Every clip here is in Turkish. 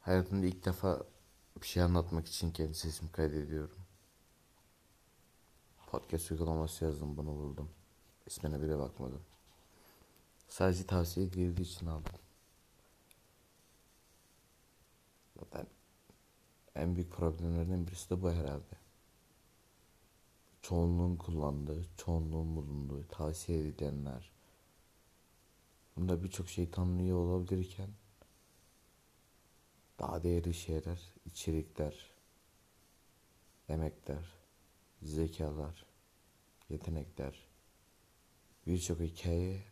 Hayatımda ilk defa bir şey anlatmak için kendi sesimi kaydediyorum. Podcast uygulaması yazdım bunu buldum. İsmine bile bakmadım. Sadece tavsiye girdiği için aldım. Zaten en büyük problemlerden birisi de bu herhalde. Çoğunluğun kullandığı, çoğunluğun bulunduğu, tavsiye edilenler. Bunda birçok şey tanınıyor olabilirken daha değerli şeyler, içerikler, emekler, zekalar, yetenekler, birçok hikaye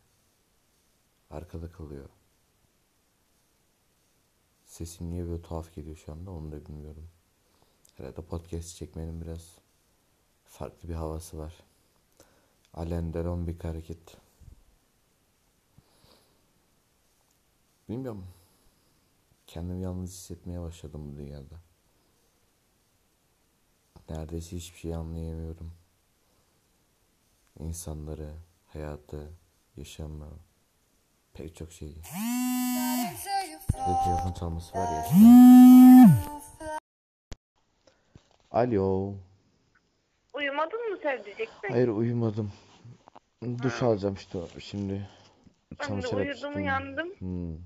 arkada kalıyor. Sesim niye böyle tuhaf geliyor şu anda onu da bilmiyorum. Herhalde podcast çekmenin biraz farklı bir havası var. Alain Delon bir hareket. Bilmiyorum. Kendimi yalnız hissetmeye başladım bu dünyada. Neredeyse hiçbir şey anlayamıyorum. İnsanları, hayatı, yaşamı, pek çok şeyi. Bir telefon çalması var ya. Alo. Uyumadın mı sevdiceksin? Hayır uyumadım. Duş alacağım işte şimdi. Ben de Çamaşır uyudum atıştım. uyandım. Hmm.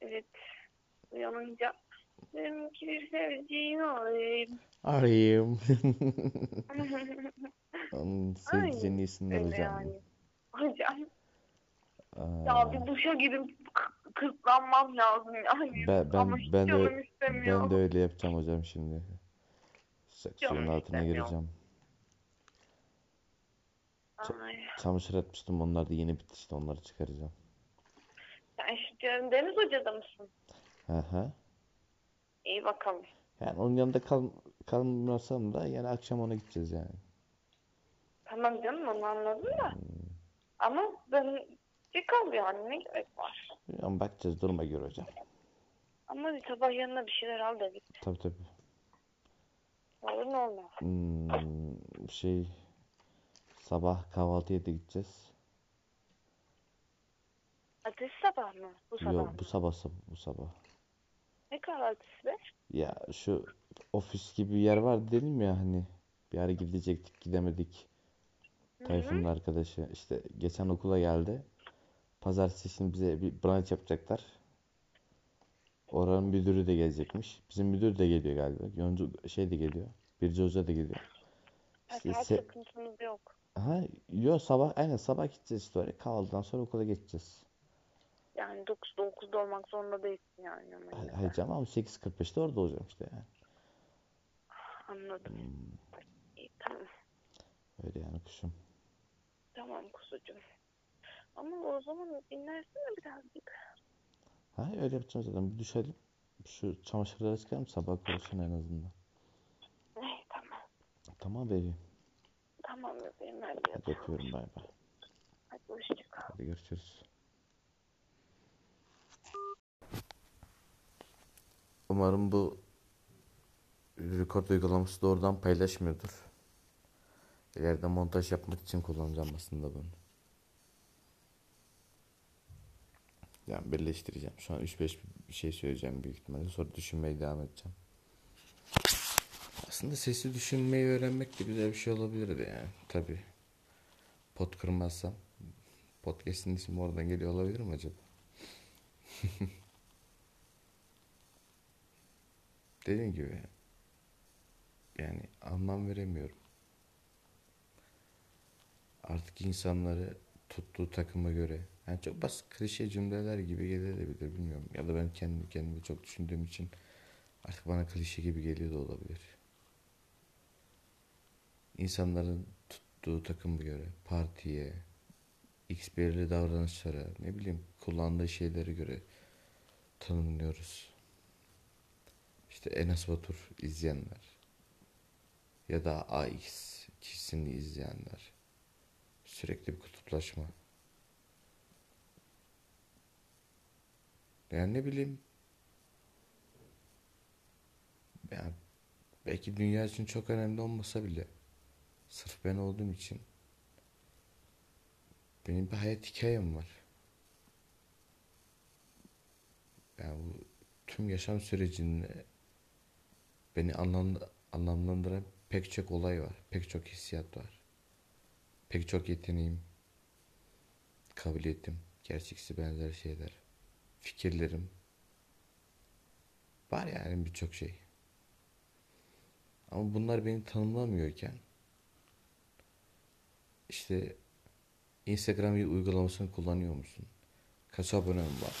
Evet. Uyanınca dedim ki bir sevdiceğini alayım. Arayayım. Onun sevdiceğinin iyisini Öyle alacağım. yani. Hocam ya bir duşa girip k- kırklanmam lazım yani. ben, ben, Ama hiç ben, de, canım istemiyor. ben de öyle yapacağım hocam şimdi. Canım suyun altına istemiyor. gireceğim. Ay. Çamaşır atmıştım onlar da yeni bitti işte onları çıkaracağım. Deniz Hoca'da mısın? Hı hı. İyi bakalım. Yani onun yanında kal, kalmasam da yani akşam ona gideceğiz yani. Tamam canım onu anladım da. Hmm. Ama ben kal yani ne gerek var. Ama bakacağız duruma göre hocam. Ama bir sabah yanına bir şeyler al da git. Tabii tabii. Olur ne olmaz. Hmm, şey sabah kahvaltıya da gideceğiz. Ateş sabah mı? Bu sabah Yok mı? bu sabah sabah bu sabah. Ne kahvaltısı be? Ya şu ofis gibi bir yer var dedim ya hani bir ara gidecektik gidemedik. Tayfun'un arkadaşı işte geçen okula geldi. Pazartesi şimdi bize bir brunch yapacaklar. Oranın müdürü de gelecekmiş. Bizim müdür de geliyor galiba. Yoncu şey de geliyor. Birce Hoca da geliyor. İşte saat se- sıkıntımız yok. Aha, yo sabah aynen sabah gideceğiz işte oraya. Kahvaltıdan sonra okula geçeceğiz. Yani 9'da 9'da olmak zorunda değilsin yani. ama Hay- yine de. Hayır canım ama 8.45'te orada olacağım işte yani. Anladım. Hmm, İyi, tamam. öyle yani kuşum. Tamam kuzucuğum. Ama o zaman dinlersene birazcık. Ha öyle yapacağım zaten. Bir düşelim. Şu çamaşırları çıkarım sabah konuşsun en azından. Ay, tamam. Tamam bebeğim. Tamam bebeğim hadi Hadi yatalım. öpüyorum bay bay. Hadi hoşçakal. Hadi görüşürüz. Umarım bu record uygulaması doğrudan paylaşmıyordur. İleride montaj yapmak için kullanacağım aslında bunu. Yani birleştireceğim. Şu an 3-5 bir şey söyleyeceğim büyük ihtimalle. Sonra düşünmeye devam edeceğim. Aslında sesi düşünmeyi öğrenmek de güzel bir şey olabilirdi yani. Tabii. Pot kırmazsam. Podcast'in ismi oradan geliyor olabilir mi acaba? Dediğim gibi yani anlam veremiyorum. Artık insanları tuttuğu takıma göre yani çok basit klişe cümleler gibi gelebilir bilmiyorum. Ya da ben kendi kendimi çok düşündüğüm için artık bana klişe gibi geliyor da olabilir. İnsanların tuttuğu takıma göre partiye, X belirli davranışlara, ne bileyim kullandığı şeylere göre tanımlıyoruz. İşte Enes Batur izleyenler ya da AX kişisini izleyenler. Sürekli bir kutuplaşma. Yani ne bileyim yani belki dünya için çok önemli olmasa bile sırf ben olduğum için benim bir hayat hikayem var. tüm yaşam sürecinde beni anlamlandıran pek çok olay var. Pek çok hissiyat var. Pek çok yeteneğim, kabiliyetim, gerçeksi benzer şeyler, fikirlerim var yani birçok şey. Ama bunlar beni tanımlamıyorken işte Instagram uygulamasını kullanıyor musun? Kaç abonen var?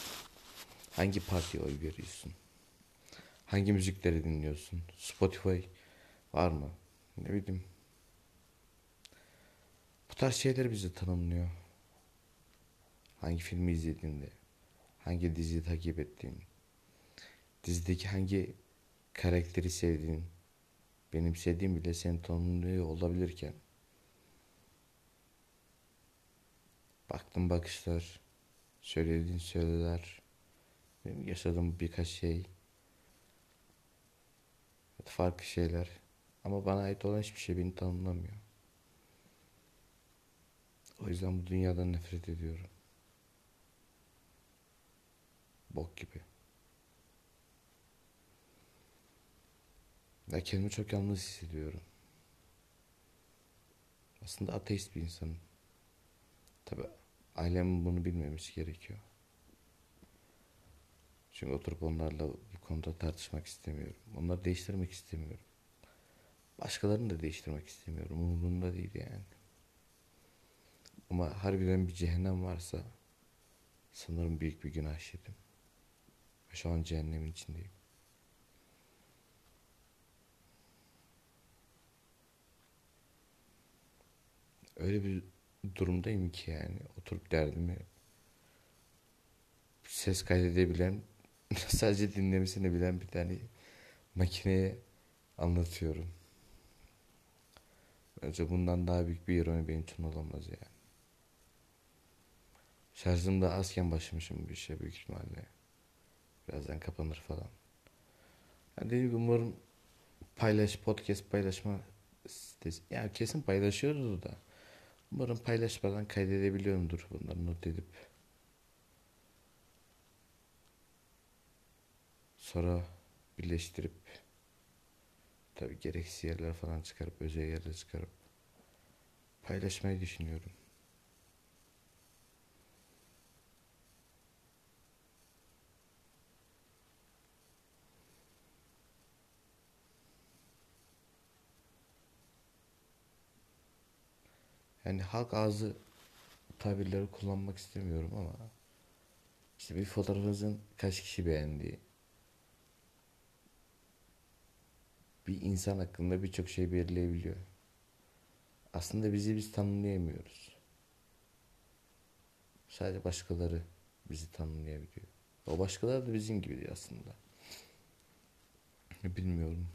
Hangi partiye oy veriyorsun? Hangi müzikleri dinliyorsun? Spotify var mı? Ne bileyim. Bu tarz şeyler bizi tanımlıyor. Hangi filmi izlediğinde, hangi diziyi takip ettiğin, dizideki hangi karakteri sevdiğin, benim sevdiğim bile seni tanımlıyor olabilirken baktım bakışlar, söylediğin söyleler, benim yaşadığım birkaç şey, farklı şeyler ama bana ait olan hiçbir şey beni tanımlamıyor. O yüzden bu dünyadan nefret ediyorum. Bok gibi. Ya kendimi çok yalnız hissediyorum. Aslında ateist bir insanım. Tabi ailemin bunu bilmemesi gerekiyor. Çünkü oturup onlarla bu konuda tartışmak istemiyorum. Onları değiştirmek istemiyorum. Başkalarını da değiştirmek istemiyorum. Umurumda değil yani. Ama harbiden bir cehennem varsa sanırım büyük bir günah işledim. Ve şu an cehennemin içindeyim. Öyle bir durumdayım ki yani oturup derdimi ses kaydedebilen sadece dinlemesini bilen bir tane makineye anlatıyorum. Bence bundan daha büyük bir ironi benim için olamaz yani. Şarjım da azken başlamışım bir işe büyük ihtimalle. Birazdan kapanır falan. Yani dediğim gibi umarım paylaş, podcast paylaşma sitesi. Yani kesin paylaşıyoruz da. Umarım paylaşmadan kaydedebiliyorumdur bunları not edip. Sonra birleştirip tabi gereksiz yerler falan çıkarıp özel yerler çıkarıp paylaşmayı düşünüyorum. Yani halk ağzı tabirleri kullanmak istemiyorum ama işte bir fotoğrafınızın kaç kişi beğendiği bir insan hakkında birçok şey belirleyebiliyor. Aslında bizi biz tanımlayamıyoruz. Sadece başkaları bizi tanımlayabiliyor. O başkaları da bizim gibi aslında. Bilmiyorum.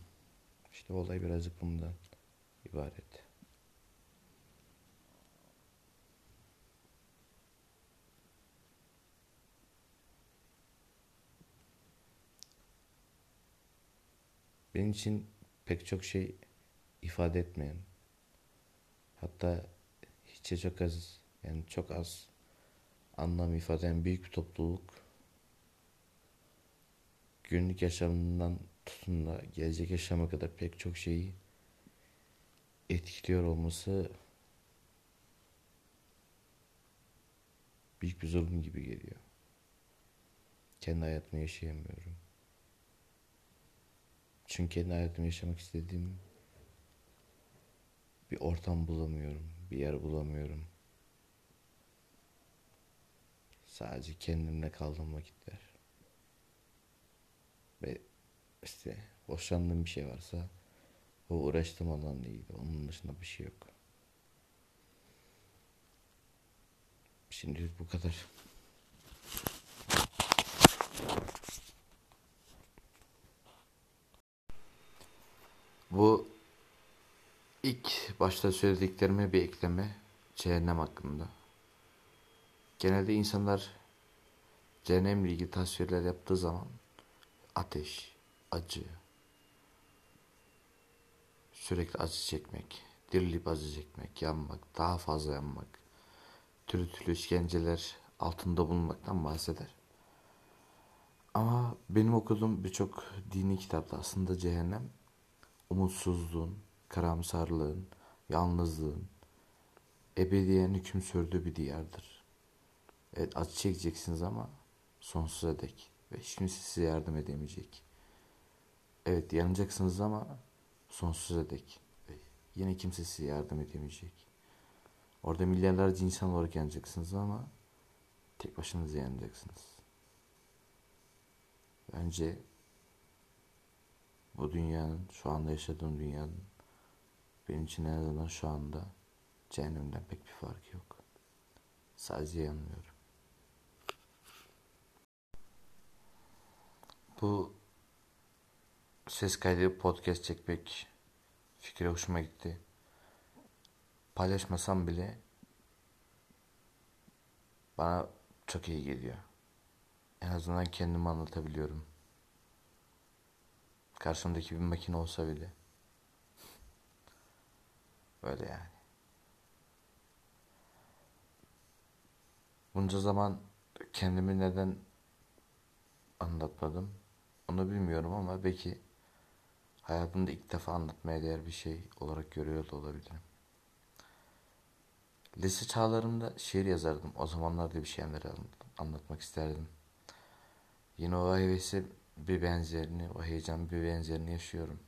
İşte olay birazcık bundan ibaret. Benim için pek çok şey ifade etmeyen hatta hiçe çok az yani çok az anlam ifade eden büyük bir topluluk günlük yaşamından tutun da gelecek yaşama kadar pek çok şeyi etkiliyor olması büyük bir zulüm gibi geliyor. Kendi hayatımı yaşayamıyorum. Çünkü kendi hayatımı yaşamak istediğim bir ortam bulamıyorum. Bir yer bulamıyorum. Sadece kendimle kaldığım vakitler. Ve işte boşandığım bir şey varsa o uğraştığım alanla ilgili. Onun dışında bir şey yok. Şimdi bu kadar. Bu ilk başta söylediklerime bir ekleme cehennem hakkında. Genelde insanlar cehennemle ilgili tasvirler yaptığı zaman ateş, acı, sürekli acı çekmek, dirilip acı çekmek, yanmak, daha fazla yanmak, türlü türlü işkenceler altında bulunmaktan bahseder. Ama benim okuduğum birçok dini kitapta aslında cehennem umutsuzluğun, karamsarlığın, yalnızlığın, ebediyen hüküm sürdüğü bir diyardır. Evet acı çekeceksiniz ama sonsuza dek ve kimse size yardım edemeyecek. Evet yanacaksınız ama sonsuza dek ve yine kimse size yardım edemeyecek. Orada milyarlarca insan olarak yanacaksınız ama tek başınıza yanacaksınız. Bence bu dünyanın, şu anda yaşadığım dünyanın benim için en azından şu anda cehennemden pek bir farkı yok. Sadece yanmıyorum. Bu ses kaydı podcast çekmek fikri hoşuma gitti. Paylaşmasam bile bana çok iyi geliyor. En azından kendimi anlatabiliyorum. Karşımdaki bir makine olsa bile. Böyle yani. Bunca zaman kendimi neden anlatmadım onu bilmiyorum ama belki hayatımda ilk defa anlatmaya değer bir şey olarak görüyor da olabilirim. Lise çağlarımda şiir yazardım. O zamanlarda bir şeyleri anlatmak isterdim. Yine o hevesi bir benzerini, o heyecan bir benzerini yaşıyorum.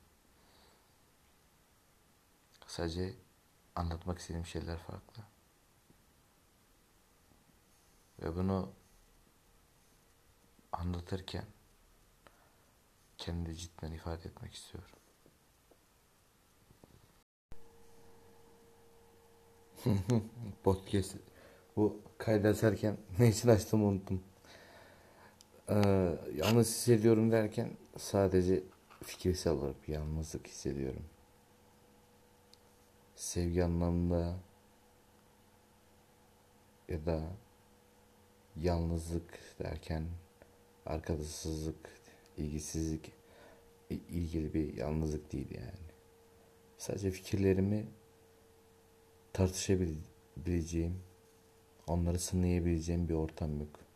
Sadece anlatmak istediğim şeyler farklı. Ve bunu anlatırken kendi cidden ifade etmek istiyorum. Podcast bu kaydederken ne için açtım unuttum. Ee, yalnız hissediyorum derken sadece fikirsel olarak yalnızlık hissediyorum. Sevgi anlamında ya da yalnızlık derken arkadaşsızlık, ilgisizlik ilgili bir yalnızlık değil yani. Sadece fikirlerimi tartışabileceğim, onları sınlayabileceğim bir ortam yok.